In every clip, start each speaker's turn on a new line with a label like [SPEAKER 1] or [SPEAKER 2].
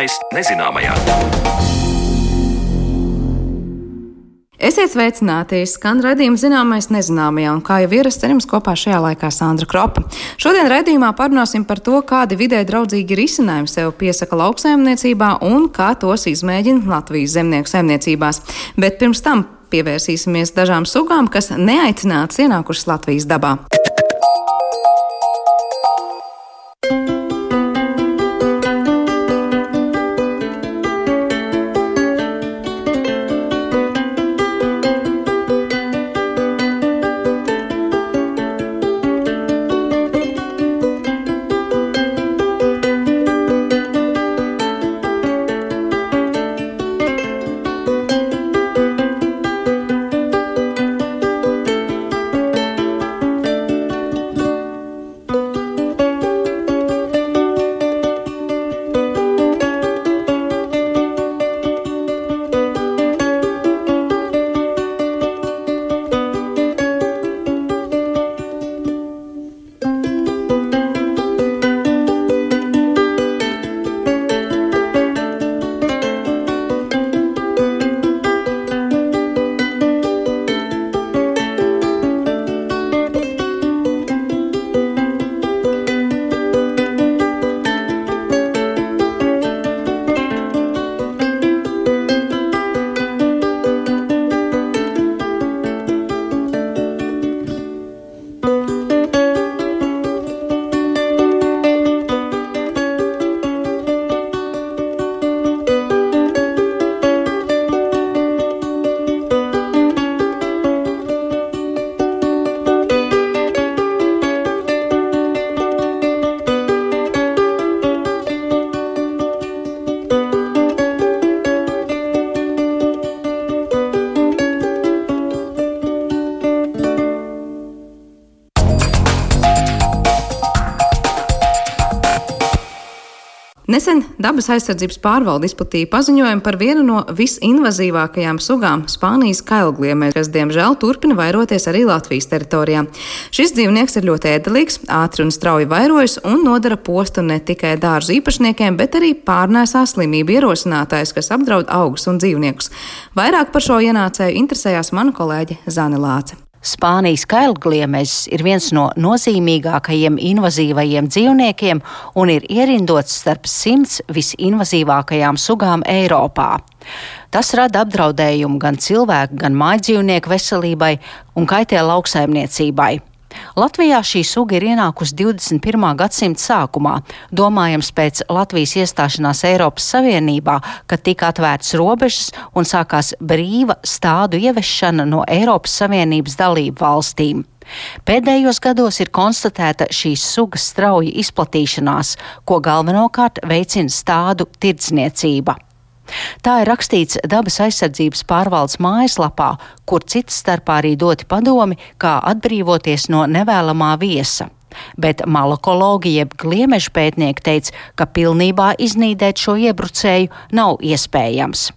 [SPEAKER 1] Zināmais nezināmajā.
[SPEAKER 2] Esiet sveicināti! Skan redzējuma zināmais nezināmajā, un kā jau ierasts, ar jums kopā šajā laikā Sandra Kropa. Šodien redzējumā parunāsim par to, kādi vidē draudzīgi risinājumi sev piesaka lauksaimniecībā un kā tos izmēģina Latvijas zemnieku saimniecībās. Bet pirms tam pievērsīsimies dažām sugām, kas neaicināts ienākušas Latvijas dabā. Dabas aizsardzības pārvalde izplatīja paziņojumu par vienu no visinvazīvākajām sugām - Spānijas kailgliemē, kas diemžēl turpina vairoties arī Latvijas teritorijā. Šis dzīvnieks ir ļoti ēdelīgs, ātri un strauji vairojas un nodara postu ne tikai dārzu īpašniekiem, bet arī pārnēsā slimību ierosinātājs, kas apdraud augus un dzīvniekus. Vairāk par šo ienācēju interesējās mana kolēģe Zane Lāce.
[SPEAKER 3] Spānijas kailgliemezs ir viens no nozīmīgākajiem invazīvajiem dzīvniekiem un ir ierindots starp simts visinvazīvākajām sugām Eiropā. Tas rada apdraudējumu gan cilvēku, gan mājdzīvnieku veselībai un kaitē lauksaimniecībai. Latvijā šī suga ir ienākusi 21. gadsimta sākumā, domājams pēc Latvijas iestāšanās Eiropas Savienībā, kad tika atvērtas robežas un sākās brīva stādu ieviešana no Eiropas Savienības dalību valstīm. Pēdējos gados ir konstatēta šīs sugas strauja izplatīšanās, ko galvenokārt veicina stādu tirdzniecība. Tā ir rakstīts dabas aizsardzības pārvaldes mājaslapā, kur cits starpā arī doti padomi, kā atbrīvoties no nevēlamā viesa. Bet malakologi jeb gliemežu pētnieki teica, ka pilnībā iznīdēt šo iebrucēju nav iespējams.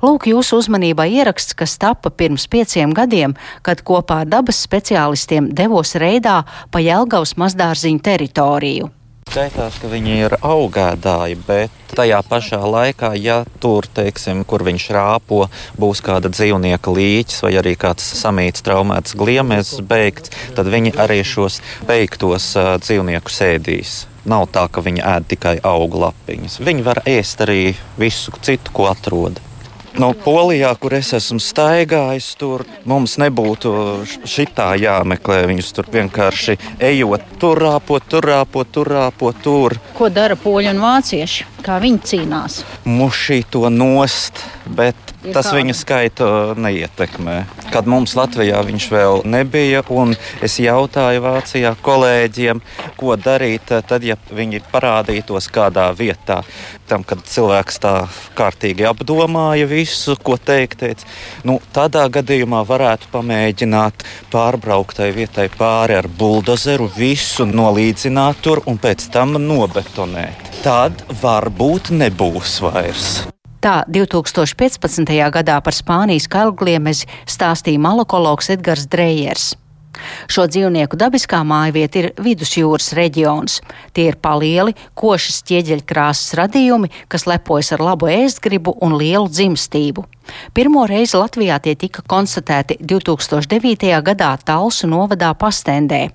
[SPEAKER 3] Lūk, jūsu uzmanībā ieraksts, kas tappa pirms pieciem gadiem, kad kopā ar dabas speciālistiem devos reidā pa Jelgavas mazdārziņu teritoriju.
[SPEAKER 4] Skaitās, ka viņi ir augēdāji, bet tajā pašā laikā, ja tur, teiksim, kur viņš rāpo, būs kāda dzīvnieka līķis vai arī kāds samīts traumēts gliemežs beigts, tad viņi arī šos beigtos uh, dzīvniekus ēdīs. Nav tā, ka viņi ēd tikai augu lapiņas. Viņi var ēst arī visu citu, ko atrod. No Polijā, kur es esmu staigājis, tur mums nebūtu šitā jāmeklē. Viņus tur vienkārši ejot, tur rāpot, tur rāpot, tur rāpot. Tur.
[SPEAKER 3] Ko dara poļi un vācieši? Kā viņi cīnās?
[SPEAKER 4] Mušī to nost, bet tas kāda? viņa skaitu neietekmē. Kad mums Latvijā viņš vēl nebija, un es jautāju Vācijā kolēģiem, ko darīt, tad, ja viņi parādītos kādā vietā. Tam, kad cilvēks tā kārtīgi apdomāja visu, ko teikt, teica, nu, tādā gadījumā varētu pamēģināt pārbraukt tai vietai pāri ar buldozeru, visu nolīdzināt tur un pēc tam nobetonēt. Tad varbūt nebūs vairs.
[SPEAKER 3] Tā 2015. gadā par Spānijas kalgliemezi stāstīja malakologs Edgars Drejers. Šo dzīvnieku dabiskā mājvieta ir vidusjūras reģions. Tie ir palieli, košas ķieģeļkrāsas radījumi, kas lepojas ar labu ēstgribu un lielu dzimstību. Pirmo reizi Latvijā tie tika konstatēti 2009. gadā Talsu novadā Pastendē.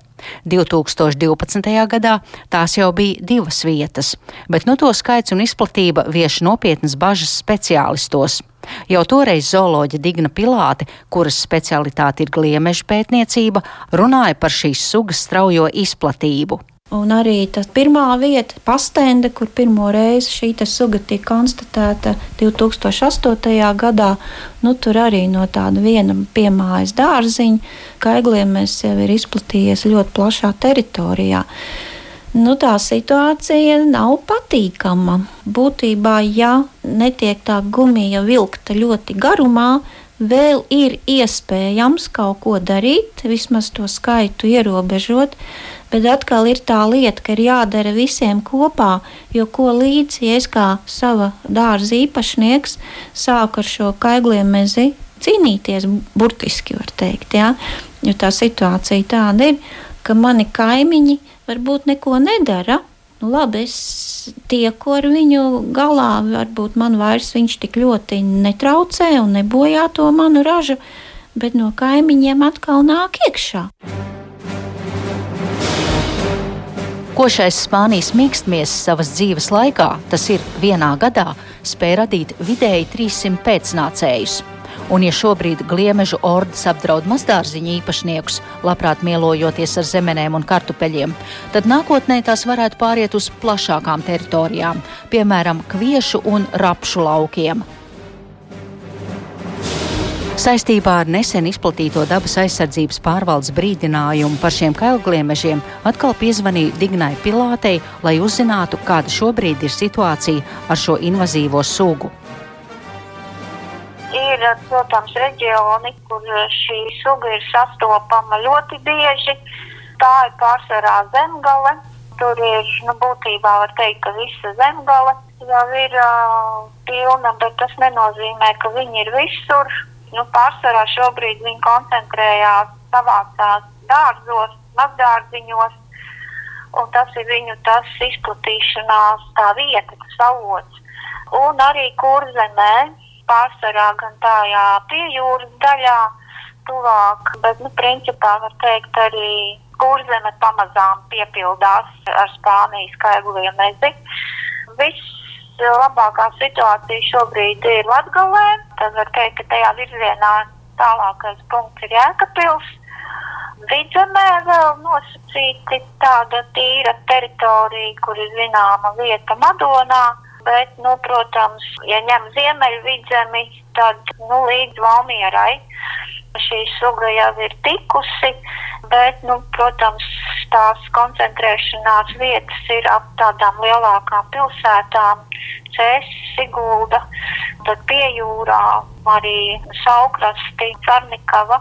[SPEAKER 3] 2012. gadā tās jau bija divas vietas, bet nu to skaits un izplatība vieš nopietnas bažas speciālistos. Jau toreiz zooloģa Digna Pilāte, kuras specialitāte ir gliemeža pētniecība, runāja par šīs sugas straujo izplatību.
[SPEAKER 5] Un arī tā pirmā vieta, pastende, kur pirmo reizi šī suga tika konstatēta 2008. gadā, nu, tur arī no tāda viena piemājas dārziņa, kaigliem mēs jau ir izplatījies ļoti plašā teritorijā. Nu, tā situācija nav patīkama. Būtībā, ja netiek tā gumija vilkta ļoti garumā, vēl ir iespējams kaut ko darīt, vismaz to skaitu ierobežot. Bet atkal ir tā lieta, ka ir jādara visiem kopā, jo ko līdzi, ja es kā sava dārza īpašnieks sāku ar šo kaigliem mezi cīnīties, burtiski var teikt, ja? jo tā situācija tāda ir, ka mani kaimiņi varbūt neko nedara. Nu, labi, es tieku ar viņu galā, varbūt man vairs viņš tik ļoti netraucē un nebojā to manu ražu, bet no kaimiņiem atkal nāk iekšā.
[SPEAKER 3] Košais Spānijas mīkstmies savas dzīves laikā, tas ir vienā gadā, spēja radīt vidēji 300 pēcnācējus. Un, ja šobrīd gliemežu ordas apdraud mazdārziņu īpašniekus, labprāt mielojoties ar zemenēm un kartupeļiem, tad nākotnē tās varētu pāriet uz plašākām teritorijām, piemēram, kviešu un rapšu laukiem. Saistībā ar nesen izplatīto dabas aizsardzības pārvaldes brīdinājumu par šiem kailgliemežiem atkal piezvanīju Dignai Pilātei, lai uzzinātu, kāda šobrīd ir situācija ar šo invazīvo sugu
[SPEAKER 6] ir, protams, reģioni, kur šī suga ir sastopama ļoti bieži. Tā ir pārsvarā zemgale. Tur ir, nu, būtībā var teikt, ka visa zemgale jau ir uh, pilna, bet tas nenozīmē, ka viņi ir visur. Nu, pārsvarā šobrīd viņi koncentrējās savācās dārzos, mazdārziņos, un tas ir viņu tas izplatīšanās tā vieta, tas avots. Un arī kurzemē pārsvarā gan tajā pie jūras daļā, tuvāk, bet, nu, principā var teikt arī kurzeme pamazām piepildās ar Spānijas kaiguliem mezi. Viss labākā situācija šobrīd ir Latgalē, tad var teikt, ka tajā virzienā tālākais punkts ir Jēkabils. Vidzemē vēl nosacīti tāda tīra teritorija, kur ir zināma vieta Madonā, bet, nu, protams, ja ņem ziemeļvidzemi, tad nu, līdz Valmierai. Šī suga jau ir tikusi, bet, nu, protams, tās koncentrēšanās vietas ir ap tādām lielākām pilsētām, Cēsis, Sigulda, tad pie jūrā arī Saukrasti, Carnikava.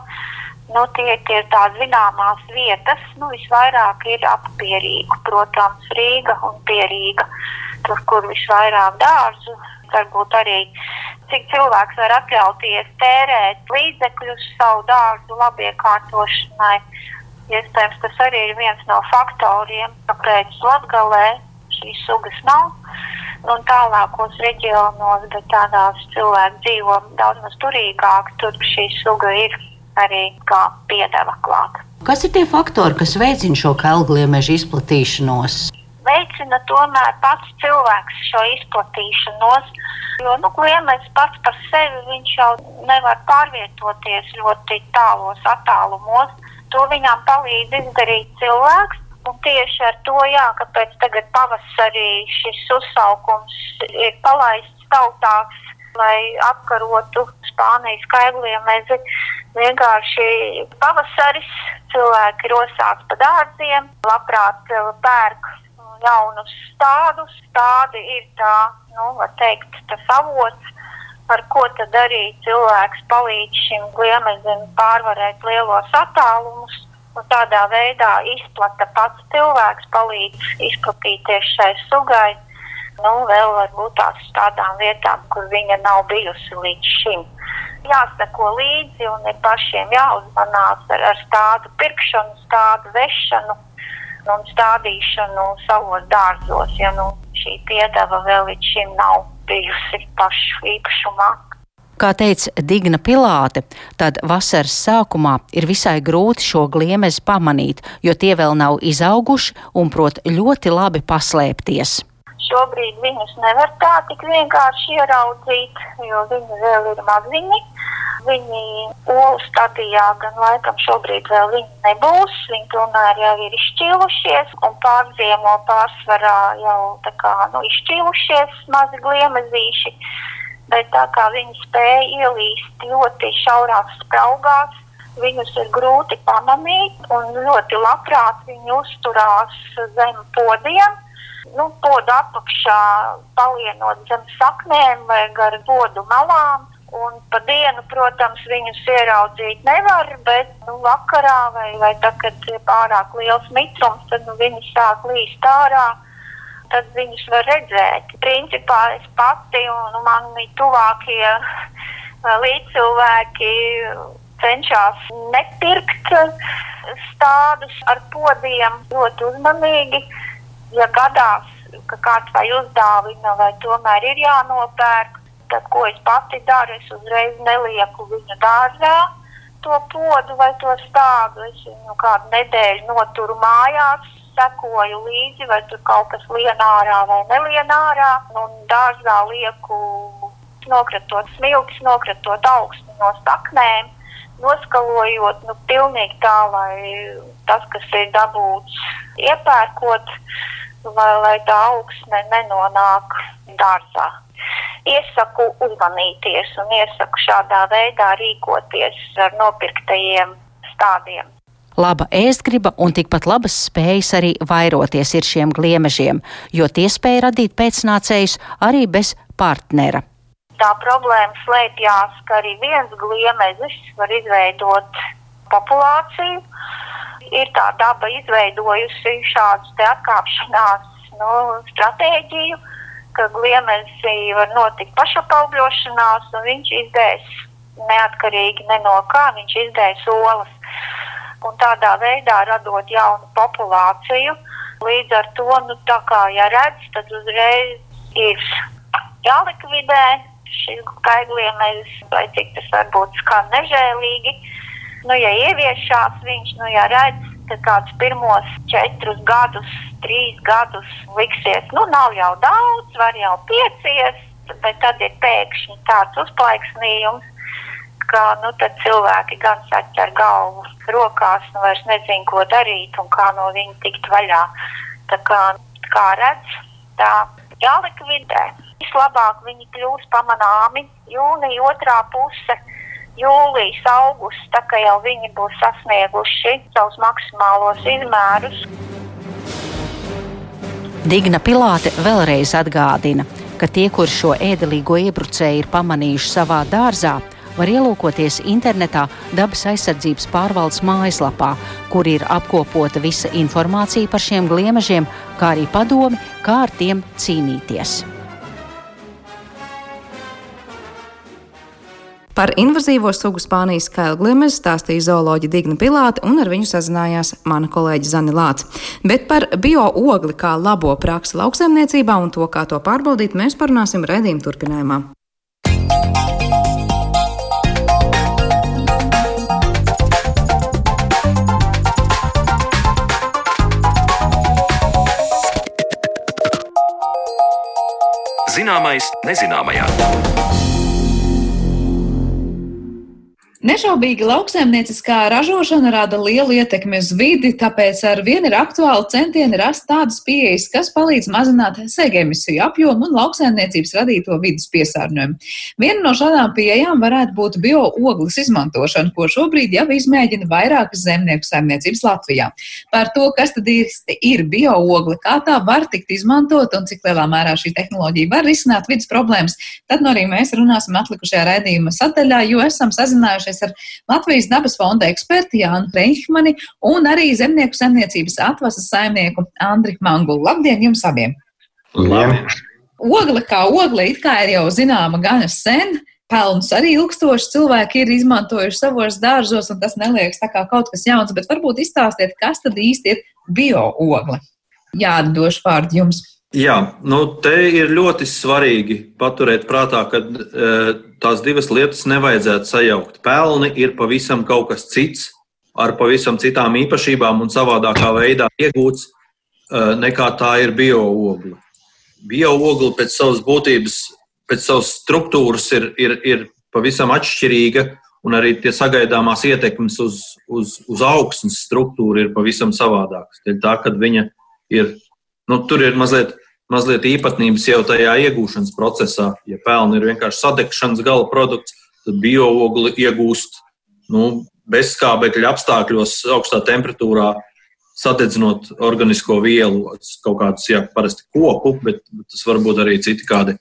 [SPEAKER 6] Nu, tie, tie ir tādas zināmās vietas, nu, visvairāk ir ap Pierīgu, protams, Rīga un Pierīga tur, kur visvairāk dārzu, varbūt arī cik cilvēks var atļauties tērēt līdzekļus savu dārzu labiekārtošanai. Iespējams, tas arī ir viens no faktoriem, kāpēc Latgalē šīs sugas nav. Un tālākos reģionos, bet tādās cilvēki dzīvo daudz maz turīgāk, tur šī suga ir arī kā piedeva klāta.
[SPEAKER 3] Kas ir tie faktori, kas veicina šo kalgliemežu izplatīšanos?
[SPEAKER 6] Veicina tomēr pats cilvēks šo izplatīšanos. Jo nu, klients pats par sevi jau nevar pārvietoties ļoti tālos attālumos. To viņam palīdz izdarīt cilvēks. Un tieši ar to, jā, kāpēc tagad pavasarī šis uzsaukums ir palaists tautās, lai apkarotu Spānijas kaigliem mezi. Vienkārši pavasaris cilvēki rosās pa dārziem, labprāt pērk jaunus stādus. Tādi ir tā, nu, var teikt, tas avots, ar ko tad arī cilvēks palīdz šim gliemezim pārvarēt lielos attālumus. Un tādā veidā izplata pats cilvēks, palīdz izplatīties šai sugai. Nu, vēl varbūt tās tādām vietām, kur viņa nav bijusi līdz šim. jāseko līdzi un ir pašiem jāuzmanās ar, ar stādu pirkšanu, stādu vešanu un stādīšanu savos dārzos, ja nu šī piedeva vēl līdz šim nav bijusi pašu īpašumā.
[SPEAKER 3] Kā teica Digna Pilāte, tad vasaras sākumā ir visai grūti šo gliemezi pamanīt, jo tie vēl nav izauguši un prot ļoti labi paslēpties.
[SPEAKER 6] Šobrīd viņus nevar tā tik vienkārši ieraudzīt, jo viņi vēl ir maziņi. Viņi olu stadijā gan laikam šobrīd vēl viņi nebūs. Viņi tomēr jau ir izšķīlušies un pārziemo pārsvarā jau tā kā nu, izšķīlušies mazi gliemezīši. Bet tā kā viņi spēja ielīst ļoti šaurās spraugās, viņus ir grūti pamanīt un ļoti labprāt viņi uzturās zem podiem nu, podu apakšā, palienot zem saknēm vai gar podu malām. Un pa dienu, protams, viņus ieraudzīt nevar, bet nu, vakarā vai, vai tad, kad ir pārāk liels mitrums, tad nu, viņi sāk līst ārā. Tad viņus var redzēt. Principā es pati un mani tuvākie līdzcilvēki cenšas nepirkt stādus ar podiem ļoti uzmanīgi. Ja gadās, ka kāds vai uzdāvina, vai tomēr ir jānopērk, tad, ko es pati daru, es uzreiz nelieku viņu dārzā to podu vai to stādu. Es viņu kādu nedēļu noturu mājās, sekoju līdzi, vai tur kaut kas lien ārā vai nelien ārā. Un dārzā lieku nokratot smiltis, nokratot augstu no saknēm, noskalojot, nu, pilnīgi tā, lai tas, kas ir dabūts iepērkot, lai, lai tā augsne nenonāk dārzā iesaku uzmanīties un iesaku šādā veidā rīkoties ar nopirktajiem stādiem.
[SPEAKER 3] Laba ēstgriba un tikpat labas spējas arī vairoties ir šiem gliemežiem, jo tie spēja radīt pēcnācējus arī bez partnera.
[SPEAKER 6] Tā problēma slēpjas, ka arī viens gliemezis var izveidot populāciju. Ir tā daba izveidojusi šādu atkāpšanās nu, stratēģiju, ka gliemezī var notikt pašapaugļošanās, un viņš izdēs neatkarīgi ne no kā, viņš izdēs olas. Un tādā veidā radot jaunu populāciju, līdz ar to, nu, tā kā ja redz, tad uzreiz ir jālikvidē šis kaigliemezis, vai cik tas varbūt skan nežēlīgi. Nu, ja ieviešās viņš, nu, ja redz, ka kāds pirmos četrus gadus, trīs gadus liksies, nu nav jau daudz, var jau piecies, bet tad ir pēkšņi tāds uzplaiksnījums, ka nu, cilvēki gan saķer galvu rokās, nu vairs nezin, ko darīt un kā no viņa tikt vaļā. Tā kā, kā redz, tā jālikvidē. Vislabāk viņi kļūs pamanāmi jūnija otrā puse jūlijas, augusts, tā kā jau viņi būs sasnieguši savus maksimālos izmērus.
[SPEAKER 3] Digna Pilāte vēlreiz atgādina, ka tie, kur šo ēdelīgo iebrucēju ir pamanījuši savā dārzā, var ielūkoties internetā dabas aizsardzības pārvaldes mājaslapā, kur ir apkopota visa informācija par šiem gliemežiem, kā arī padomi, kā ar tiem cīnīties.
[SPEAKER 7] Par invazīvo sugu Spānijas kailgliemezi stāstīja zooloģija Digna Pilāte, un ar viņu sazinājās mana kolēģe Zani Lāce. Bet par bio-ogli kā labo praksi lauksaimniecībā un to, kā to pārbaudīt, mēs parunāsim redzījuma turpinājumā.
[SPEAKER 8] Zināmais nezināmajā.
[SPEAKER 7] Nešaubīgi lauksaimnieciskā ražošana rada lielu ietekmi uz vidi, tāpēc ar vienu ir aktuāli centieni rast tādas pieejas, kas palīdz mazināt sēga emisiju apjomu un lauksaimniecības radīto vidas piesārņojumu. Viena no šādām pieejām varētu būt bio-ogles izmantošana, ko šobrīd jau izmēģina vairākas zemnieku saimniecības Latvijā. Par to, kas tad īsti ir bio-ogle, kā tā var tikt izmantot un cik lielā mērā šī tehnoloģija var risināt vidas problēmas, tad nu arī mēs runāsim atlikušajā redzījuma sadaļā, jo esam sazinājušies sarunāties ar Latvijas dabas fonda ekspertu Jānu Reihmani un arī zemnieku saimniecības atvases saimnieku Andri Mangulu. Labdien jums abiem!
[SPEAKER 9] Labdien!
[SPEAKER 7] Ogle kā ogle it kā ir jau zināma gan sen, pelnus arī ilgstoši cilvēki ir izmantojuši savos dārzos, un tas neliekas tā kā kaut kas jauns, bet varbūt izstāstiet, kas tad īsti ir bio-ogle. Jā, došu vārdu jums.
[SPEAKER 8] Jā, nu te ir ļoti svarīgi paturēt prātā, ka e, tās divas lietas nevajadzētu sajaukt. Pelni ir pavisam kaut kas cits, ar pavisam citām īpašībām un savādākā veidā iegūts, e, nekā tā ir bio-ogla. Bio-ogla pēc savas būtības, pēc savas struktūras ir, ir, ir pavisam atšķirīga, un arī tie sagaidāmās ietekmes uz, uz, uz augsnes struktūru ir pavisam savādākas. Tā, kad viņa ir, nu, tur ir mazliet, mazliet īpatnības jau tajā iegūšanas procesā. Ja pelni ir vienkārši sadegšanas gala produkts, tad bioogli iegūst nu, bezskābekļa apstākļos, augstā temperatūrā, sadedzinot organisko vielu, kaut kādus, jā, parasti koku, bet, bet tas var būt arī citi kādi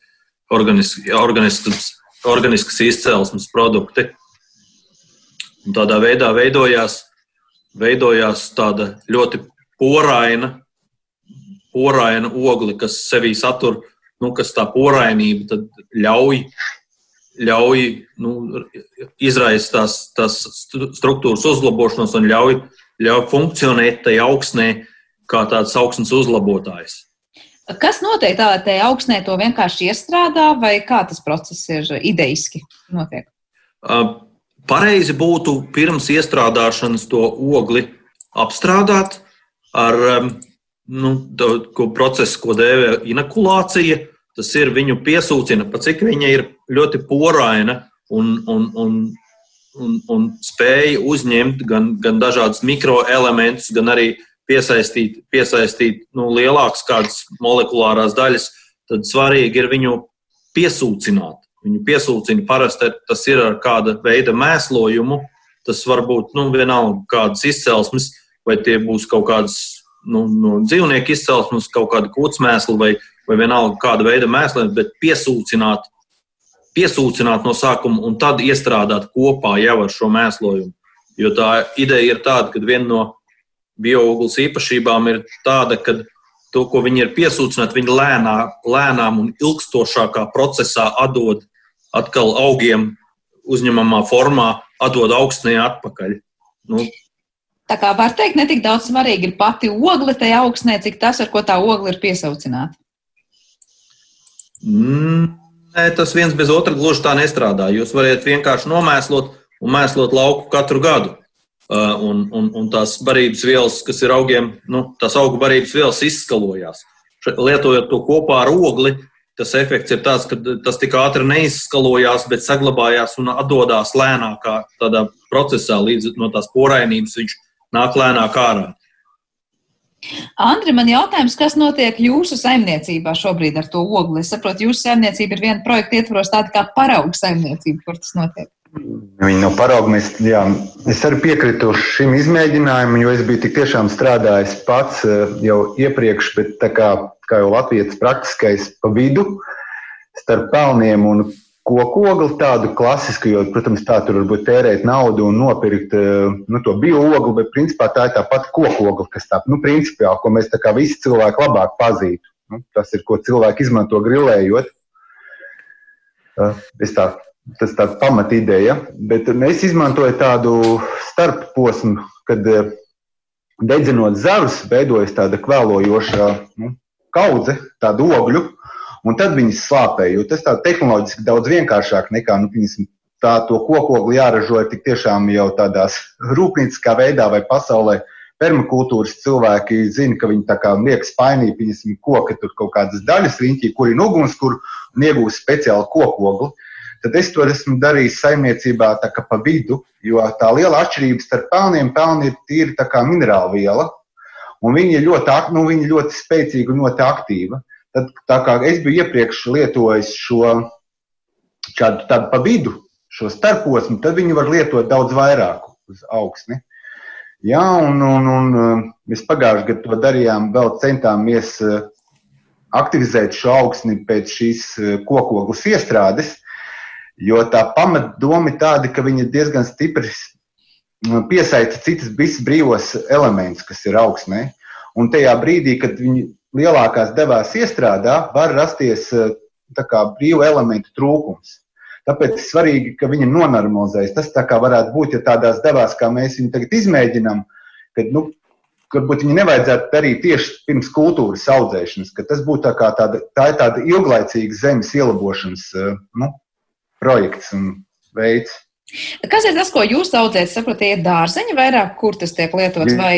[SPEAKER 8] organiski, organiskas izcelsmes produkti. Un tādā veidā veidojās, veidojās tāda ļoti poraina poraina ogli, kas sevī satur, nu, kas tā porainība ļauj, ļauj nu, izraist tās, tās struktūras uzlabošanos un ļauj, ļauj funkcionēt tajā augsnē kā tāds augsnes uzlabotājs.
[SPEAKER 7] Kas notiek tādā te augsnē, to vienkārši iestrādā, vai kā tas process ir idejiski notiek?
[SPEAKER 8] Pareizi būtu pirms iestrādāšanas to ogli apstrādāt ar nu, to procesu, ko dēvē inokulācija. Tas ir viņu piesūcina, pa cik viņa ir ļoti poraina un, un, un, un, un spēja uzņemt gan, gan dažādus mikroelementus, gan arī piesaistīt, piesaistīt nu, lielākas kādas molekulārās daļas. Tad svarīgi ir viņu piesūcināt. Viņu piesūcina parasti tas ir ar kāda veida mēslojumu. Tas var būt nu, vienalga kādas izcelsmes, vai tie būs kaut kādas nu, no dzīvnieku izcelsmes, kaut kāda kūtsmēsla vai, vai vienalga kāda veida mēsliem, bet piesūcināt, piesūcināt no sākuma un tad iestrādāt kopā jau ar šo mēslojumu. Jo tā ideja ir tāda, ka viena no bioogles īpašībām ir tāda, ka to, ko viņi ir piesūcināti, viņi lēnā, lēnām un ilgstošākā procesā atdod atkal augiem uzņemamā formā, atdod augstnē atpakaļ. Nu,
[SPEAKER 7] Tā kā var teikt, ne tik daudz svarīgi ir pati ogle tajā augsnē, cik tas, ar ko tā ogle ir piesaucināta.
[SPEAKER 8] Mm, nē, tas viens bez otra gluži tā nestrādā. Jūs varat vienkārši nomēslot un mēslot lauku katru gadu. Uh, un, un, un tās barības vielas, kas ir augiem, nu, tās augu barības vielas izskalojās. Lietojot to kopā ar ogli, tas efekts ir tāds, ka tas tik ātri neizskalojās, bet saglabājās un atdodās lēnākā procesā līdz no tās porainības viņš nāk lēnāk ārā.
[SPEAKER 7] Andri, man jautājums, kas notiek jūsu saimniecībā šobrīd ar to ogli? Es saprotu, jūsu saimniecība ir viena projekta ietvaros tāda kā parauga saimniecība, kur tas notiek.
[SPEAKER 9] Viņi no parauga mēs, jā, es arī piekritu šim izmēģinājumam, jo es biju tik tiešām strādājis pats eh, jau iepriekš, bet tā kā, kā jau Latvijas praktiskais pa vidu starp pelniem un koku ogli, tādu klasisku, jo, protams, tā tur varbūt tērēt naudu un nopirkt eh, nu, to bioogli, bet principā tā ir tā pati koku ogli, kas tā, nu, principiāli, ko mēs tā kā visi cilvēki labāk pazītu. Nu, tas ir, ko cilvēki izmanto grilējot. Eh, es tā, tas tā pamat ideja, bet es izmantoju tādu starpposmu, kad eh, dedzinot zarus, veidojas tāda kvēlojoša nu, kaudze, tāda ogļu, un tad viņas slāpē, jo tas tā tehnoloģiski daudz vienkāršāk nekā, nu, piemēram, tā to kokogli jāražo tik tiešām jau tādās rūpnieciskā veidā vai pasaulē. Permakultūras cilvēki zina, ka viņi tā kā liek spainī, piemēram, koka tur kaut kādas daļas riņķī, kur ir ugunskura un iegūst speciālu kokogli. Tad es to esmu darījis saimniecībā pa vidu, jo tā liela atšķirība starp pelniem, pelni ir tīri minerāla viela, un viņi ir ļoti, nu, viņi ļoti spēcīga un ļoti aktīva. Tad, tā kā es biju iepriekš lietojis šo šādu tādu pa vidu, šo starposmu, tad viņi var lietot daudz vairāk uz augsni. Jā, un, un, un mēs pagājušajā gadā to darījām, vēl centāmies uh, aktivizēt šo augsni pēc šīs uh, kokoglas iestrādes, jo tā pamatdoma ir tāda, ka viņi diezgan stipri piesaista citas brīvos elementus, kas ir augsnē. Un tajā brīdī, kad viņi lielākās devās iestrādā, var rasties eh, kā, brīvu elementu trūkums. Tāpēc ir svarīgi, ka viņa nonormalizējas. Tas tā kā varētu būt, ja tādās devās, kā mēs viņu tagad izmēģinām, kad, nu, varbūt viņi nevajadzētu darīt tieši pirms kultūras audzēšanas, ka tas būtu tā tāda, tā ir tāda ilglaicīga zemes ielabošanas nu, projekts un veids.
[SPEAKER 7] Kas ir tas, ko jūs audzējat? Saprotiet, ir dārzeņi vairāk, kur tas tiek lietots, vai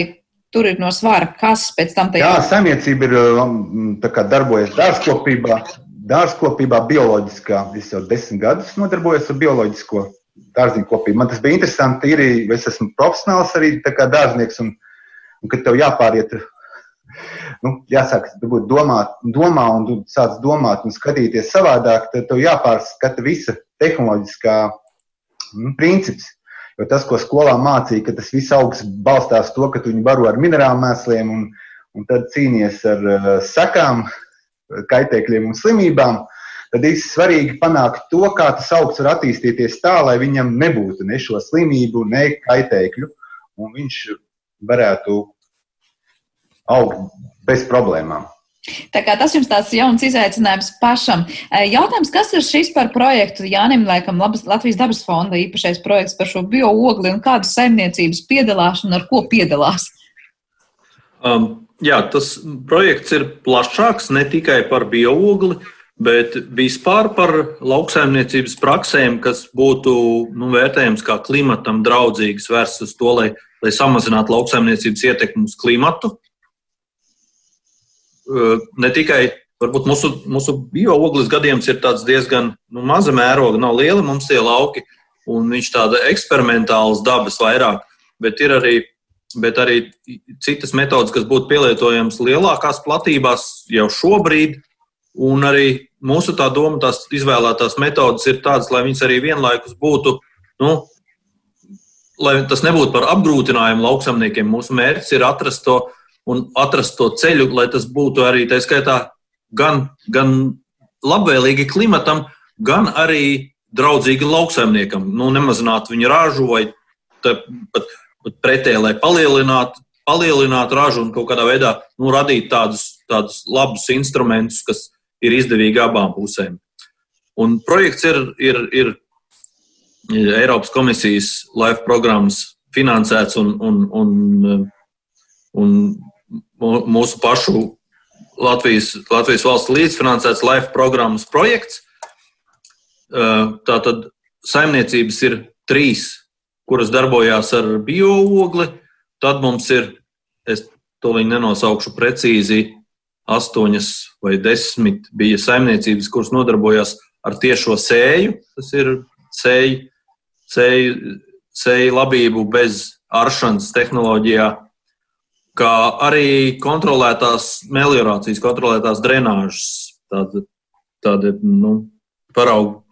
[SPEAKER 7] tur ir no svara, kas pēc tam tajā?
[SPEAKER 9] Jā, saimniecība ir um, kā, darbojas dārzkopībā, dārzkopībā bioloģiskā. Es jau desmit gadus nodarbojos ar bioloģisko dārziņu kopību. Man tas bija interesanti. Ir, es esmu profesionāls arī dārznieks, un, un kad tev jāpāriet. Nu, jāsāk domāt, domā, un tu sāc domāt un skatīties savādāk, tad tev jāpārskata visa tehnoloģiskā nu, princips. Jo tas, ko skolā mācīja, ka tas viss augsts balstās to, ka tu viņu baro ar minerālu mēsliem un, un tad cīnies ar uh, sekām, kaitēkļiem un slimībām, tad ir svarīgi panākt to, kā tas augsts var attīstīties tā, lai viņam nebūtu ne šo slimību, ne kaitēkļu, un viņš varētu augt bez problēmām.
[SPEAKER 7] Tā kā tas jums tāds jauns izaicinājums pašam. Jautājums, kas ir šis par projektu Jānim, laikam, Latvijas dabas fonda īpašais projekts par šo bioogli un kādas saimniecības piedalās un ar ko piedalās?
[SPEAKER 8] Um, jā, tas projekts ir plašāks ne tikai par bioogli, bet vispār par lauksaimniecības praksēm, kas būtu nu, vērtējams kā klimatam draudzīgas, vērsts uz to, lai, lai samazinātu lauksaimniecības ietekmi uz klimatu ne tikai varbūt mūsu, mūsu bioogles gadījums ir diezgan nu, maza mēroga, nav liela mums tie lauki, un viņš tāda eksperimentāls dabas vairāk, bet ir arī, bet arī citas metodas, kas būtu pielietojamas lielākās platībās jau šobrīd, un arī mūsu tā doma, tās izvēlētās metodas ir tādas, lai viņas arī vienlaikus būtu, nu, lai tas nebūtu par apgrūtinājumu lauksamniekiem. Mūsu mērķis ir atrast to un atrast to ceļu, lai tas būtu arī tā skaitā gan, gan labvēlīgi klimatam, gan arī draudzīgi lauksaimniekam. Nu, nemazināt viņa ražu vai pat, pat pretēji, lai palielinātu, palielinātu ražu un kaut kādā veidā nu, radīt tādus, tādus labus instrumentus, kas ir izdevīgi abām pusēm. Un projekts ir, ir, ir Eiropas komisijas LIFE programmas finansēts un, un, un, un mūsu pašu Latvijas, Latvijas valsts līdzfinansēts LIFE programmas projekts. Tātad saimniecības ir trīs, kuras darbojās ar bioogli. Tad mums ir, es to viņi nenosaukšu precīzi, astoņas vai desmit bija saimniecības, kuras nodarbojās ar tiešo sēju. Tas ir sēju, sēju, sēju labību bez aršanas tehnoloģijā kā arī kontrolētās meliorācijas, kontrolētās drenāžas, tāda, tāda nu, parauga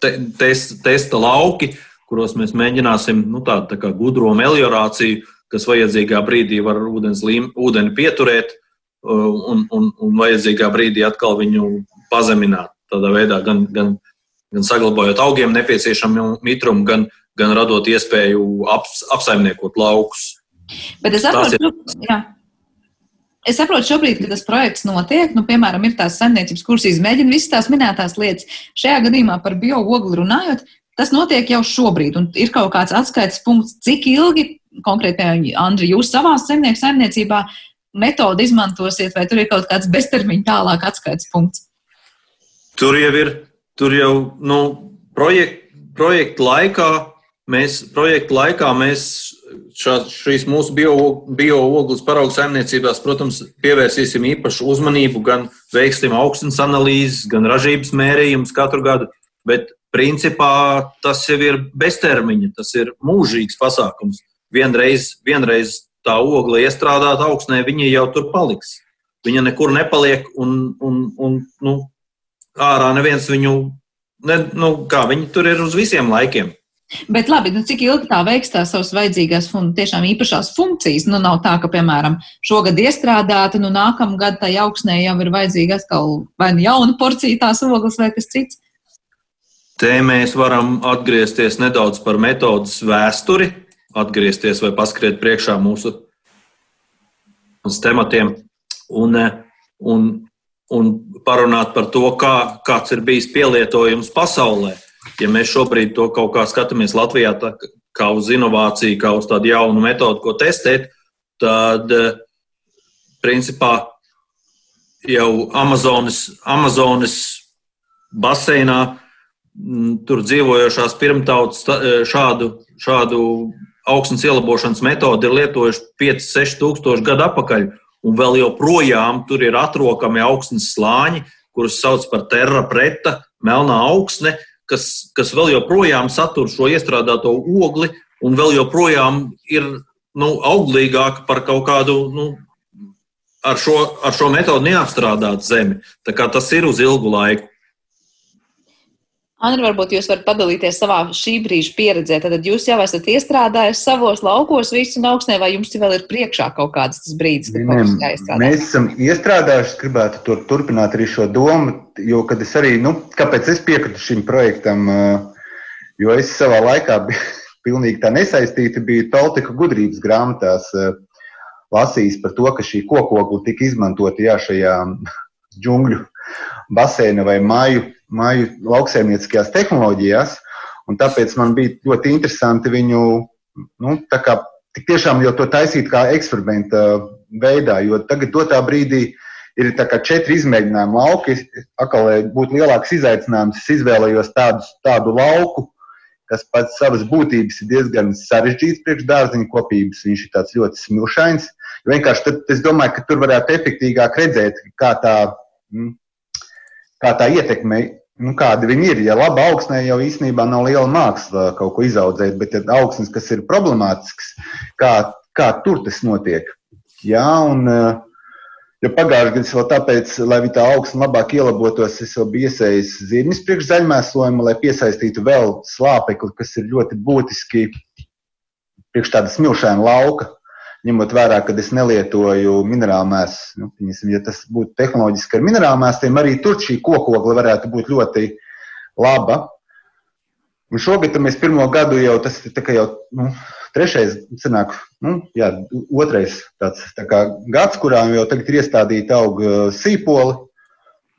[SPEAKER 8] te, test, testa lauki, kuros mēs mēģināsim nu, tādu tā kā gudro meliorāciju, kas vajadzīgā brīdī var ūdens līm, ūdeni pieturēt un, un, un vajadzīgā brīdī atkal viņu pazemināt. Tādā veidā gan, gan, gan saglabājot augiem nepieciešamu mitrumu, gan, gan radot iespēju aps, apsaimniekot laukus.
[SPEAKER 7] Bet es saprotu, jā. Es saprotu šobrīd, ka tas projekts notiek, nu, piemēram, ir tās saimniecības, kuras izmēģina visas tās minētās lietas. Šajā gadījumā par bioogli runājot, tas notiek jau šobrīd, un ir kaut kāds atskaites punkts, cik ilgi, konkrēti, Andri, jūs savā saimnieku saimniecībā metodi izmantosiet, vai tur ir kaut kāds beztermiņa tālāk atskaites punkts?
[SPEAKER 8] Tur jau ir, tur jau, nu, projekt, projekta laikā mēs, projekta laikā mēs šā, šīs mūsu bioogles bio paraugu saimniecībās, protams, pievērsīsim īpašu uzmanību gan veiksim augstnes analīzes, gan ražības mērījumus katru gadu, bet principā tas jau ir beztermiņa, tas ir mūžīgs pasākums. Vienreiz, vienreiz tā ogle iestrādāta augstnē, viņa jau tur paliks. Viņa nekur nepaliek, un, un, un nu, ārā neviens viņu, ne, nu, kā viņi tur ir uz visiem laikiem.
[SPEAKER 7] Bet labi, nu cik ilgi tā veiks tās savas vajadzīgās un tiešām īpašās funkcijas? Nu, nav tā, ka, piemēram, šogad iestrādāta, nu nākamgad tai augsnē jau ir vajadzīga atkal vai nu jauna porcija tās ogles vai kas cits.
[SPEAKER 8] Te mēs varam atgriezties nedaudz par metodas vēsturi, atgriezties vai paskriet priekšā mūsu tematiem. Un, un un parunāt par to, kā, kāds ir bijis pielietojums pasaulē. Ja mēs šobrīd to kaut kā skatāmies Latvijā, tā, kā uz inovāciju, kā uz tādu jaunu metodu, ko testēt, tad principā jau Amazonas, Amazonas baseinā tur dzīvojošās pirmtautas šādu, šādu augstnes ielabošanas metodi ir lietojuši 5-6 tūkstoši gadu atpakaļ, un vēl joprojām tur ir atrokami augstnes slāņi, kurus sauc par terra preta, melnā augsne, kas, kas vēl joprojām satur šo iestrādāto ogli, un vēl joprojām ir nu, auglīgāka par kaut kādu nu, ar, šo, ar šo metodu neapstrādātu zemi. Tas ir uz ilgu laiku.
[SPEAKER 7] Anna, varbūt jūs varat padalīties savā šī brīža pieredzē. Tad jūs jau esat iestrādājis savos laukos visu augsnē, vai jums vēl ir priekšā kaut kāds tas brīdis, kad kaut kas jāizstrādā?
[SPEAKER 9] Mēs esam iestrādājuši, gribētu tur turpināt arī šo domu, jo, kad es arī, nu, kāpēc es piekritu šim projektam, jo es savā laikā pilnīgi tā nesaistīta, biju Toltika gudrības grāmatās lasījis par to, ka šī kokogla tika izmantota jā, šajā džungļu baseina vai māju māju lauksaimnieciskajās tehnoloģijās. Tāpēc man bija ļoti interesanti viņu nu, kā, tiešām jau to taisīt kā eksperimenta veidā, jo tagad dotā brīdī ir četri izmēģinājumu lauki. Akal, lai būtu lielāks izaicinājums, es izvēlējos tādus, tādu lauku, kas pēc savas būtības ir diezgan sarežģīts priekš dārziņa kopības. Viņš ir tāds ļoti smilšains. Vienkārši tad, es domāju, ka tur varētu efektīvāk redzēt, kā tā, mm, kā tā ietekme nu, kādi viņi ir. Ja laba augsnē jau īstenībā nav liela māksla kaut ko izaudzēt, bet ja augsnes, kas ir problemātisks, kā, kā tur tas notiek. Jā, un, ja pagājušajā gadā vēl tāpēc, lai tā augsne labāk ielabotos, es jau biju iesējis zirnis priekš zaļmēslojumu, lai piesaistītu vēl slāpekli, kas ir ļoti būtiski priekš tāda smilšaina lauka ņemot vērā, ka es nelietoju minerālu mēslu. Nu, piņasim, ja tas būtu tehnoloģiski ar minerālu mēsliem, arī tur šī kokogla varētu būt ļoti laba. Un šogad mēs pirmo gadu jau tas ir jau nu, trešais, sanāk, nu, jā, otrais tāds, tā kā gads, kurā jau tagad ir iestādīta auga sīpoli,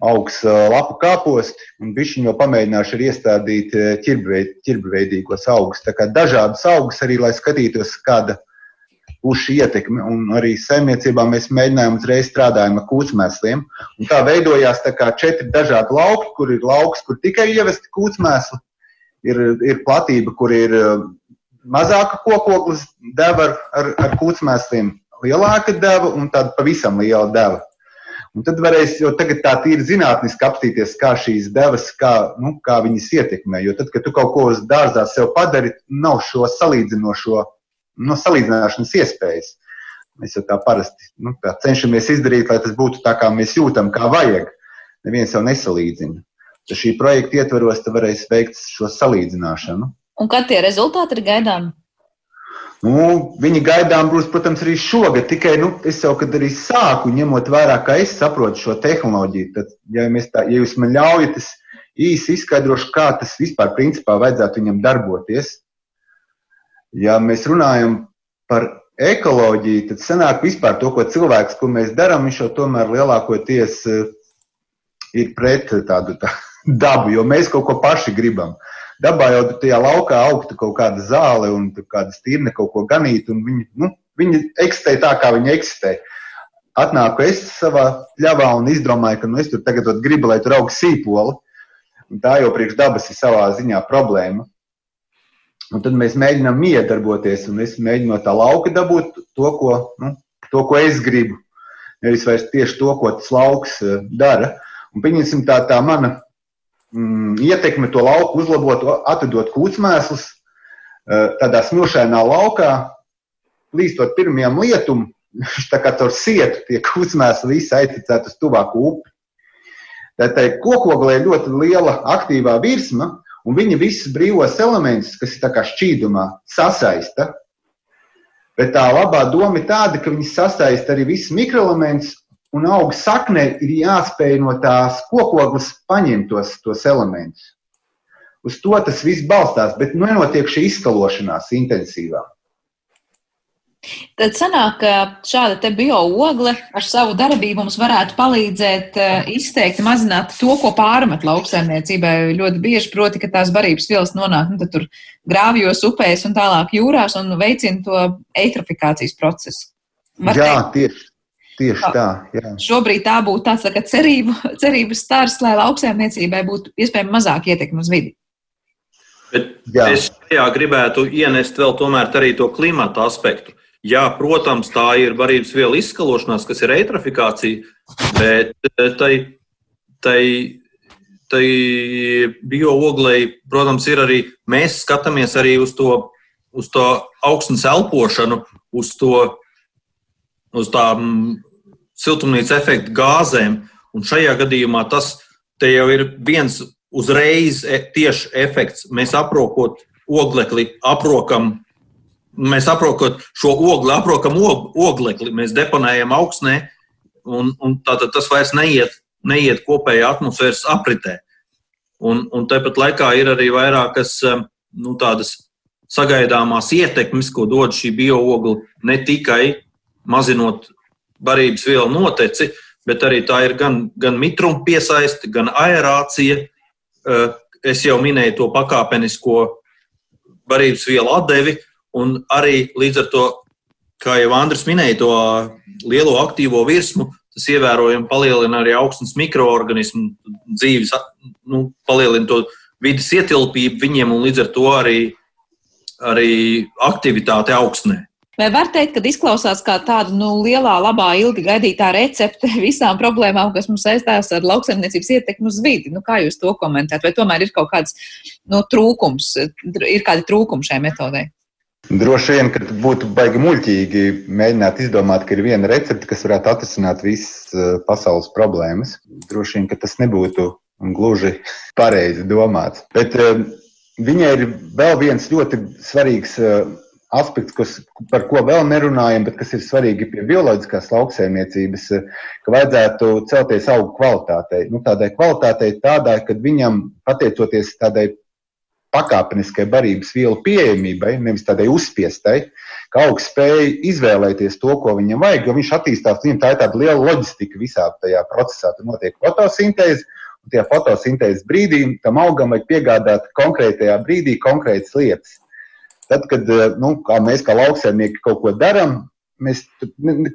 [SPEAKER 9] augs lapu kāposti, un bišķiņi jau pamēģināšu arī iestādīt ķirbeveidīgos augus. Tā kā dažādas augus arī, lai skatītos, kāda ir būs šī ietekme. Un arī saimniecībā mēs mēģinājām uzreiz strādājam ar kūtsmēsliem. Un tā veidojās tā kā četri dažādi lauki, kur ir lauks, kur tikai ievesti kūtsmēsli, ir, ir platība, kur ir uh, mazāka kokoglas deva ar, ar, ar kūtsmēsliem, lielāka deva un tāda pavisam liela deva. Un tad varēs jau tagad tā tīri zinātniski apstīties, kā šīs devas, kā, nu, kā viņas ietekmē. Jo tad, kad tu kaut ko uz dārzā sev padari, nav šo salīdzinošo no salīdzināšanas iespējas. Mēs jau tā parasti nu, tā cenšamies izdarīt, lai tas būtu tā, kā mēs jūtam, kā vajag. Neviens jau nesalīdzina. Tad šī projekta ietvaros varēs veikt šo salīdzināšanu.
[SPEAKER 7] Un kad tie rezultāti ir gaidāmi?
[SPEAKER 9] Nu, viņi gaidām būs, protams, arī šogad. Tikai nu, es jau, kad arī sāku, ņemot vērā, kā es saprotu šo tehnoloģiju, tad, ja, tā, ja jūs man ļaujat, es īsi izskaidrošu, kā tas vispār principā vajadzētu viņam darboties. Ja mēs runājam par ekoloģiju, tad sanāk vispār to, ko cilvēks, ko mēs darām, viņš jau tomēr lielākoties eh, ir pret tādu tā, dabu, jo mēs kaut ko paši gribam. Dabā jau tajā laukā augtu kaut kāda zāle un kāda stīrne kaut ko ganīt, un viņi, nu, viņi eksistē tā, kā viņi eksistē. Atnāku es savā pļavā un izdomāju, ka nu, es tur tagad gribu, lai tur aug sīpoli. Tā jau priekš dabas ir savā ziņā problēma. Un tad mēs mēģinām iedarboties, un es mēģinu no tā lauka dabūt to, ko, nu, to, ko es gribu. Nevis vairs tieši to, ko tas lauks uh, dara. Un pieņemsim tā, tā mana mm, ietekme to lauku uzlabot, atvedot kūtsmēslus uh, tādā smilšainā laukā, līstot pirmajam lietum, tā kā caur sietu tie kūtsmēsli visi aizticēt uz tuvāku upi. Tātad kokoglē ļoti liela aktīvā virsma, un viņi visus brīvos elementus, kas ir šķīdumā, sasaista. Bet tā labā doma ir tāda, ka viņi sasaista arī visus mikroelementus, un auga saknē ir jāspēj no tās kokoglas paņemt tos, tos elementus. Uz to tas viss balstās, bet nenotiek šī izskalošanās intensīvā.
[SPEAKER 7] Tad sanāk, ka šāda bio-ogle ar savu darbību mums varētu palīdzēt uh, izteikti mazināt to, ko pārmet lauksaimniecībai ļoti bieži, proti, ka tās barības vielas nonāk nu, tur grāvjos, upēs un tālāk jūrās un veicina to eitrofikācijas procesu.
[SPEAKER 9] Var jā, teikt, tieši. Tieši tā. Jā.
[SPEAKER 7] Šobrīd tā būtu tāds tā cerību, cerības stars, lai lauksaimniecībai būtu iespējami mazāk ietekmi uz vidi.
[SPEAKER 8] Bet jā. es šajā gribētu ienest vēl arī to klimata aspektu. Jā, protams, tā ir barības viela izskalošanās, kas ir eitrofikācija, bet eh, tai, tai, tai biooglei, protams, ir arī mēs skatāmies arī uz to, uz to augstnes elpošanu, uz to, uz tām siltumnīca efekta gāzēm. Un šajā gadījumā tas jau ir viens uzreiz e, tieši efekts. Mēs aprokot oglekli, aprokam mēs aprokam šo ogli, aprokam og, oglekli, mēs deponējam augsnē, un, un tātad tas vairs neiet, neiet kopējā atmosfēras apritē. Un, un tāpat laikā ir arī vairākas um, nu, tādas sagaidāmās ietekmes, ko dod šī bioogla, ne tikai mazinot barības vielu noteci, bet arī tā ir gan, gan mitruma piesaisti, gan aerācija. Uh, es jau minēju to pakāpenisko barības vielu atdevi, Un arī līdz ar to, kā jau Andris minēja, to lielo aktīvo virsmu, tas ievērojami palielina arī augstnes mikroorganismu dzīves, nu, palielina to vidas ietilpību viņiem un līdz ar to arī, arī aktivitāti augstnē.
[SPEAKER 7] Vai var teikt, ka izklausās kā tāda nu, lielā, labā, ilgi gaidītā recepte visām problēmām, kas mums saistās ar lauksaimniecības ietekmi uz vidi? Nu, kā jūs to komentējat? Vai tomēr ir kaut kāds nu, trūkums, ir kādi trūkumi šai metodei?
[SPEAKER 9] Droši vien, ka būtu baigi muļķīgi mēģināt izdomāt, ka ir viena recepte, kas varētu atrisināt visas eh, pasaules problēmas. Droši vien, ka tas nebūtu gluži pareizi domāts. Bet uh, viņai ir vēl viens ļoti svarīgs uh, aspekts, kas, par ko vēl nerunājam, bet kas ir svarīgi pie bioloģiskās lauksaimniecības, ka vajadzētu celties augu kvalitātei. Nu, tādai kvalitātei tādai, ka viņam, pateicoties tādai pakāpeniskai barības vielu pieejamībai, nevis tādai uzspiestai, ka augs spēja izvēlēties to, ko viņam vajag, jo viņš attīstās, viņam tā ir tāda liela loģistika visā tajā procesā. Tur notiek fotosintēze, un tajā fotosintēzes brīdī tam augam vajag piegādāt konkrētajā brīdī konkrētas lietas. Tad, kad nu, kā mēs kā lauksaimnieki kaut ko darām, mēs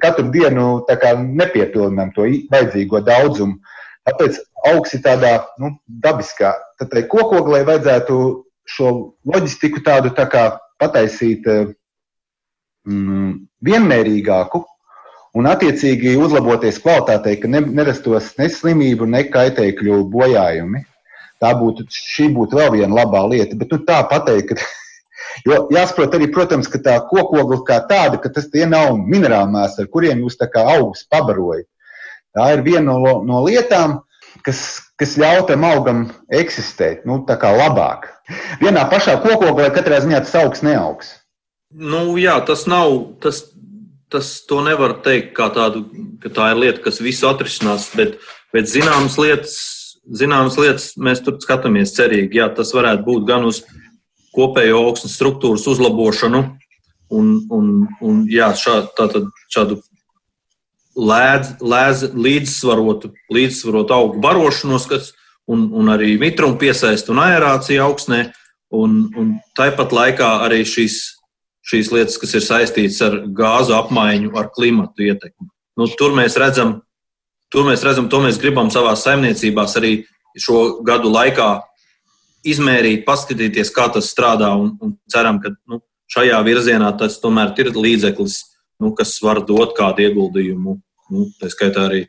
[SPEAKER 9] katru dienu nepiepilinām to vajadzīgo daudzumu. Tāpēc augs ir tādā nu, dabiskā. Tad tai kokoglē vajadzētu šo loģistiku tādu tā kā pataisīt eh, mm, vienmērīgāku un attiecīgi uzlaboties kvalitātei, ka ne, nerastos ne slimību, ne kaitēkļu bojājumi. Tā būtu, šī būtu vēl viena labā lieta, bet nu, tā pateikt, ka Jo jāsaprot arī, protams, ka tā kokogla kā tāda, ka tas tie nav minerāli mēsli, ar kuriem jūs tā kā augus pabarojat. Tā ir viena no, no lietām, kas, kas ļauj tam augam eksistēt, nu, tā kā labāk. Vienā pašā kokoglē katrā ziņā tas augs neaugs.
[SPEAKER 8] Nu, jā, tas nav, tas, tas to nevar teikt kā tādu, ka tā ir lieta, kas visu atrisinās, bet, bet zināmas lietas, zināmas lietas mēs tur skatāmies cerīgi. Jā, tas varētu būt gan uz kopējo augsnes struktūras uzlabošanu, un, un, un jā, šā, tātad, šādu lēdz, lēdz līdzsvarotu, līdzsvarotu augu barošanos, kas, un, un arī mitrumu piesaistu un aerāciju augsnē, un, un tāpat laikā arī šīs, šīs lietas, kas ir saistītas ar gāzu apmaiņu, ar klimatu ietekmi. Nu, tur mēs redzam, tur mēs redzam, to mēs gribam savā saimniecībās arī šo gadu laikā izmērīt, paskatīties, kā tas strādā, un, un ceram, ka nu, šajā virzienā tas tomēr ir līdzeklis, nu, kas var dot kādu ieguldījumu nu, tā skaitā arī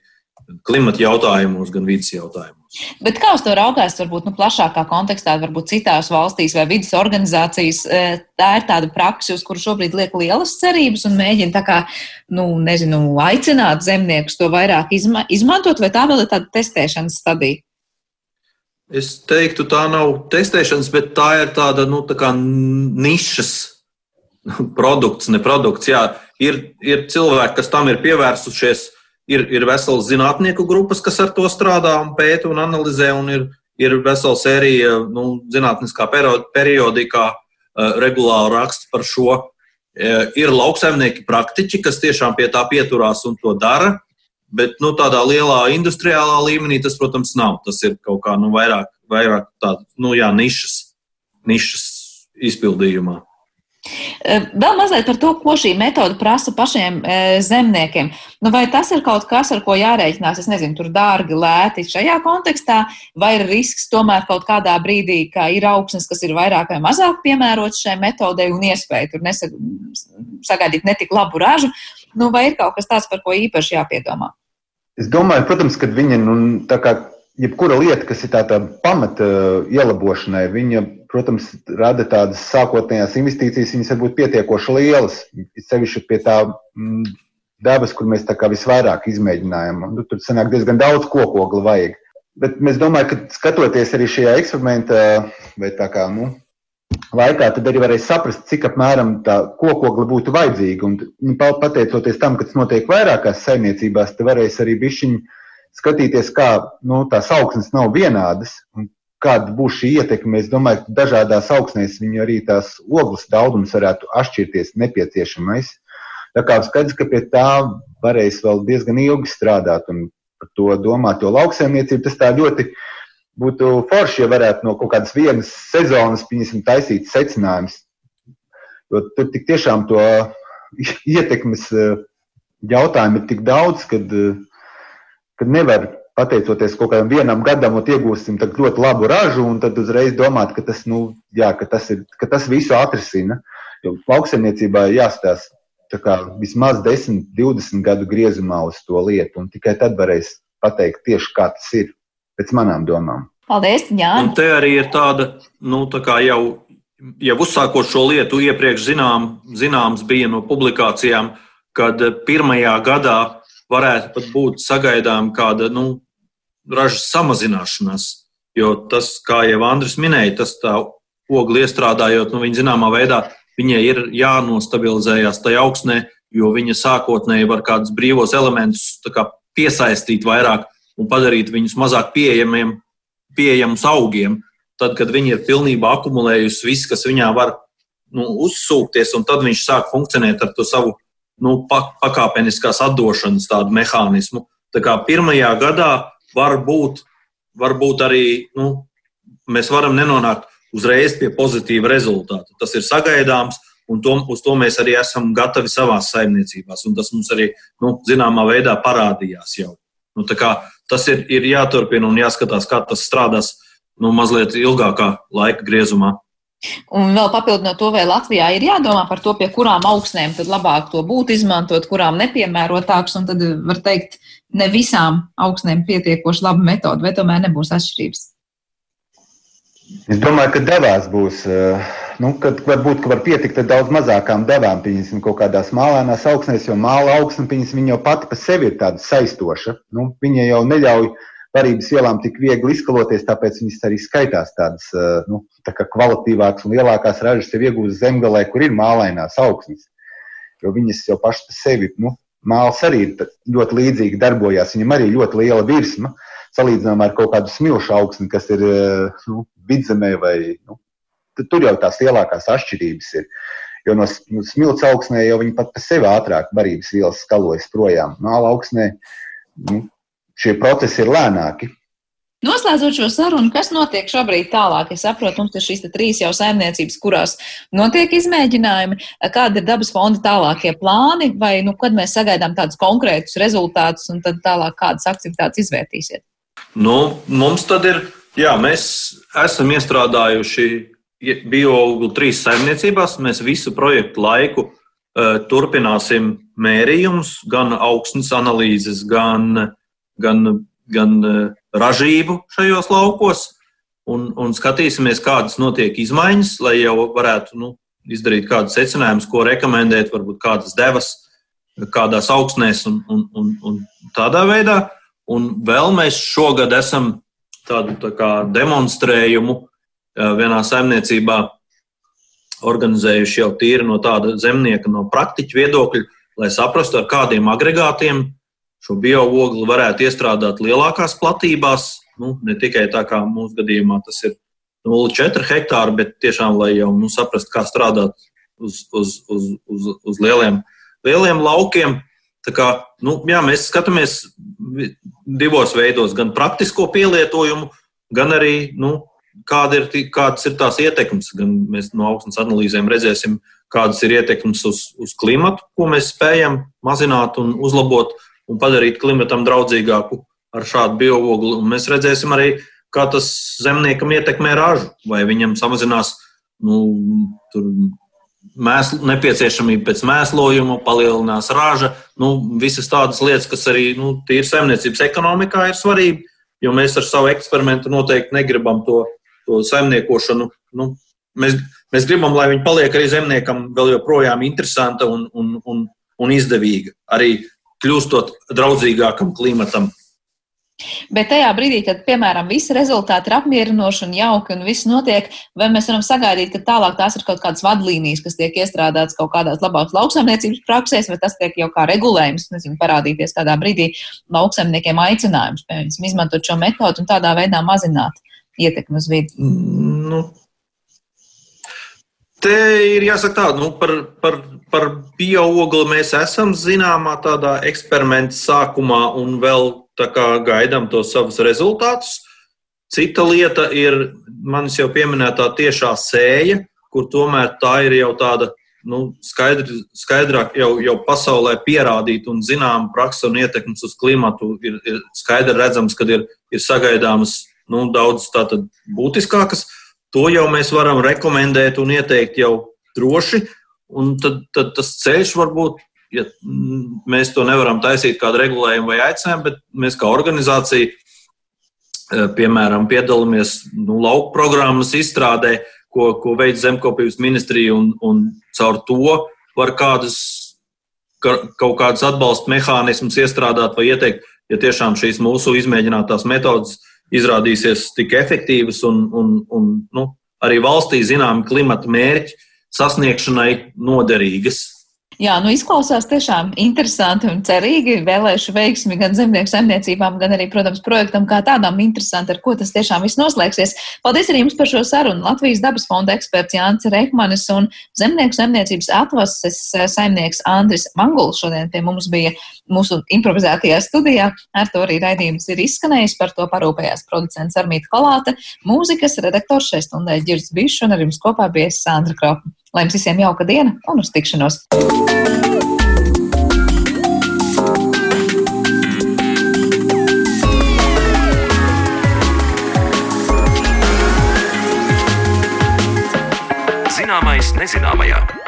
[SPEAKER 8] klimata jautājumos, gan vidas jautājumos.
[SPEAKER 7] Bet kā uz to raugās, varbūt nu, plašākā kontekstā, varbūt citās valstīs vai vidas organizācijas, e, tā ir tāda praksa, uz kuru šobrīd liek lielas cerības un mēģina tā kā, nu, nezinu, aicināt zemniekus to vairāk izma izmantot, vai tā vēl ir tāda testēšanas stadija?
[SPEAKER 8] Es teiktu, tā nav testēšanas, bet tā ir tāda, nu, tā kā nišas produkts, ne produkts. Jā, ir, ir cilvēki, kas tam ir pievērsušies, ir, ir veselas zinātnieku grupas, kas ar to strādā un pēta un analizē, un ir, ir vesela sērija nu, zinātniskā periodikā uh, regulāri raksta par šo. Ir lauksaimnieki, praktiķi, kas tiešām pie tā pieturās un to dara, bet nu, tādā lielā industriālā līmenī tas, protams, nav. Tas ir kaut kā nu, vairāk, vairāk tādu nu, jā, nišas, nišas izpildījumā.
[SPEAKER 7] Vēl mazliet par to, ko šī metode prasa pašiem zemniekiem. Nu, vai tas ir kaut kas, ar ko jārēķinās? Es nezinu, tur dārgi, lēti šajā kontekstā, vai ir risks tomēr kaut kādā brīdī, ka ir augsnes, kas ir vairāk vai mazāk piemērotas šai metodei un iespēja tur sagaidīt netik labu ražu, nu, vai ir kaut kas tāds, par ko īpaši jāpiedomā?
[SPEAKER 9] Es domāju, protams, ka viņa, nu, tā kā jebkura lieta, kas ir tāda pamata ielabošanai, viņa protams, rada tādas sākotnējās investīcijas, viņas var būt pietiekoši lielas. Sevišķi pie tā mm, dabas, kur mēs visvairāk izmēģinājām. Nu, tur sanāk diezgan daudz kokogla vajag. Bet mēs domājam, ka skatoties arī šajā eksperimentā, vai tā kā nu, laikā, tad arī varēs saprast, cik apmēram tā kokogla būtu vajadzīga. Un, nu, pateicoties tam, ka tas notiek vairākās saimniecībās, tad varēs arī bišķiņi skatīties, kā nu, tās augsnes nav vienādas. Un kāda būs šī ietekme. Es domāju, ka dažādās augsnēs viņu arī tās ogles daudzums varētu atšķirties nepieciešamais. Tā kā skaidrs, ka pie tā varēs vēl diezgan ilgi strādāt un par to domāt, jo lauksaimniecība tas tā ļoti būtu forši, ja varētu no kaut kādas vienas sezonas, piemēram, taisīt secinājumus. Jo tur tik tiešām to ietekmes eh, jautājumu ir tik daudz, kad, eh, kad nevar pateicoties kaut kādam vienam gadam, iegūsim ļoti labu ražu, un tad uzreiz domāt, ka tas, nu, jā, ka tas, ir, ka tas visu atrisina. Jo lauksaimniecībā jāstāsta vismaz 10, 20 gadu griezumā uz to lietu, un tikai tad varēs pateikt tieši, kā tas ir, pēc manām domām.
[SPEAKER 7] Paldies, Jā.
[SPEAKER 8] Un te arī ir tāda, nu, tā kā jau, jau uzsākot šo lietu, iepriekš zinām, zināms bija no publikācijām, kad pirmajā gadā varētu pat būt sagaidām kāda, nu, ražas samazināšanās. Jo tas, kā jau Andris minēja, tas tā ogli iestrādājot, nu, viņa zināmā veidā viņai ir jānostabilizējas tajā augsnē, jo viņa sākotnēji var kādus brīvos elementus kā, piesaistīt vairāk un padarīt viņus mazāk pieejamiem, pieejamus augiem. Tad, kad viņi ir pilnībā akumulējusi visu, kas viņā var nu, uzsūkties, un tad viņš sāk funkcionēt ar to savu nu, pakāpeniskās atdošanas tādu mehānismu. Tā kā pirmajā gadā var būt, var būt arī nu, mēs varam nenonākt uzreiz pie pozitīva rezultāta. Tas ir sagaidāms, un to, uz to mēs arī esam gatavi savā saimniecībās. Tas mums arī nu, zināmā veidā parādījās jau. Nu, kā, tas ir, ir jāturpina un jāskatās, kā tas strādās nu, mazliet ilgākā laika griezumā.
[SPEAKER 7] Un vēl papildinot to, vai Latvijā ir jādomā par to, pie kurām augsnēm tad labāk to būtu izmantot, kurām nepiemērotāks, un tad var teikt, ne visām augsnēm pietiekoši laba metode, vai tomēr nebūs atšķirības?
[SPEAKER 9] Es domāju, ka devās būs. Eh, nu, kad varbūt ka var pietikt ar daudz mazākām devām, piemēram, kaut kādās mālēnās augsnēs, jo māla augsne, piemēram, jau pati par sevi ir tāda saistoša. Nu, viņa jau neļauj varības vielām tik viegli izskaloties, tāpēc viņas arī skaitās tādas eh, nu, tā kvalitīvākas un lielākās ražas jau iegūst zemgalē, kur ir mālainās augsnes. Jo viņas jau pašas par sevi, nu, māls arī ļoti līdzīgi darbojās. Viņam arī ļoti liela virsma, salīdzinājumā ar kaut kādu smilšu augsni, kas ir eh, nu, vidzemē vai nu, tur jau tās lielākās atšķirības ir. Jo no nu, smilts augsnē jau viņi pat par sevi ātrāk barības vielas skalojas projām. Māla augsnē nu, šie procesi ir lēnāki.
[SPEAKER 7] Noslēdzot šo sarunu, kas notiek šobrīd tālāk? Es saprotu, mums ir šīs trīs jau saimniecības, kurās notiek izmēģinājumi. Kādi ir dabas fonda tālākie plāni, vai nu, kad mēs sagaidām tādus konkrētus rezultātus, un tad tālāk kādas aktivitātes izvērtīsiet?
[SPEAKER 8] Nu, mums tad ir, jā, mēs esam iestrādājuši biooglu trīs saimniecībās. Mēs visu projektu laiku uh, turpināsim mērījumus, gan augsnes analīzes, gan gan, gan e, ražību šajos laukos, un, un skatīsimies, kādas notiek izmaiņas, lai jau varētu nu, izdarīt kādus secinājumus, ko rekomendēt, varbūt kādas devas, kādās augsnēs un, un, un, un tādā veidā. Un vēl mēs šogad esam tādu tā kā demonstrējumu e, vienā saimniecībā organizējuši jau tīri no tāda zemnieka, no praktiķa viedokļa, lai saprastu, ar kādiem agregātiem šo bioogli varētu iestrādāt lielākās platībās. Nu, ne tikai tā kā mūsu gadījumā tas ir 0,4 hektāri, bet tiešām, lai jau nu, saprastu, kā strādāt uz, uz, uz, uz, uz lieliem, lieliem laukiem. Kā, nu, jā, mēs skatāmies divos veidos, gan praktisko pielietojumu, gan arī nu, kāda ir, kādas ir tās ietekmes. Gan mēs no augstnes analīzēm redzēsim, kādas ir ietekmes uz, uz klimatu, ko mēs spējam mazināt un uzlabot un padarīt klimatam draudzīgāku ar šādu biogogli. Un mēs redzēsim arī, kā tas zemniekam ietekmē ražu, vai viņam samazinās nu, mēsl, nepieciešamība pēc mēslojuma, palielinās raža. Nu, visas tādas lietas, kas arī nu, tīri saimniecības ekonomikā ir svarīgi, jo mēs ar savu eksperimentu noteikti negribam to, to saimniekošanu. Nu, mēs, mēs gribam, lai viņi paliek arī zemniekam vēl joprojām interesanta un, un, un, un izdevīga. Arī kļūstot draudzīgākam klimatam.
[SPEAKER 7] Bet tajā brīdī, kad, piemēram, visi rezultāti ir apmierinoši un jauki un viss notiek, vai mēs varam sagaidīt, ka tālāk tās ir kaut kādas vadlīnijas, kas tiek iestrādātas kaut kādās labākas lauksaimniecības praksēs, vai tas tiek jau kā regulējums, nezinu, parādīties kādā brīdī lauksaimniekiem aicinājums, piemēram, izmantot šo metodu un tādā veidā mazināt ietekmi uz vidi? Nu,
[SPEAKER 8] Te ir jāsaka tā, nu, par, par, par bioogli mēs esam zināmā tādā eksperimenta sākumā un vēl gaidām tos savus rezultātus. Cita lieta ir manis jau pieminētā tiešā sēja, kur tomēr tā ir jau tāda nu, skaidri, skaidrāk jau, jau pasaulē pierādīta un zināma praksa un ietekmes uz klimatu. Ir, ir skaidri redzams, ka ir, ir sagaidāmas nu, daudz būtiskākas to jau mēs varam rekomendēt un ieteikt jau droši. Un tad, tad tas ceļš var būt, ja mēs to nevaram taisīt kādu regulējumu vai aicinājumu, bet mēs kā organizācija, eh, piemēram, piedalāmies nu, lauku programmas izstrādē, ko, ko veids zemkopības ministrija, un, un caur to var kādas, kaut kādus atbalsta mehānismus iestrādāt vai ieteikt, ja tiešām šīs mūsu izmēģinātās metodas izrādīsies tik efektīvas un, un, un nu, arī valstī zināmi klimata mērķi sasniegšanai noderīgas.
[SPEAKER 7] Jā, nu izklausās tiešām interesanti un cerīgi. Vēlēšu veiksmi gan zemnieku saimniecībām, gan arī, protams, projektam kā tādam interesanti, ar ko tas tiešām viss noslēgsies. Paldies arī jums par šo sarunu. Latvijas dabas fonda eksperts Jānis Reikmanis un zemnieku saimniecības atvases saimnieks Andris Manguls šodien pie mums bija mūsu improvizētajā studijā. Ar to arī raidījums ir izskanējis. Par to parūpējās producents Armīta Kolāte, mūzikas redaktors šai stundai Girds Bišs un ar jums kopā bija Sandra Kropa. Lai jums visiem jauka diena un uz tikšanos! Zināmais nezināmajā.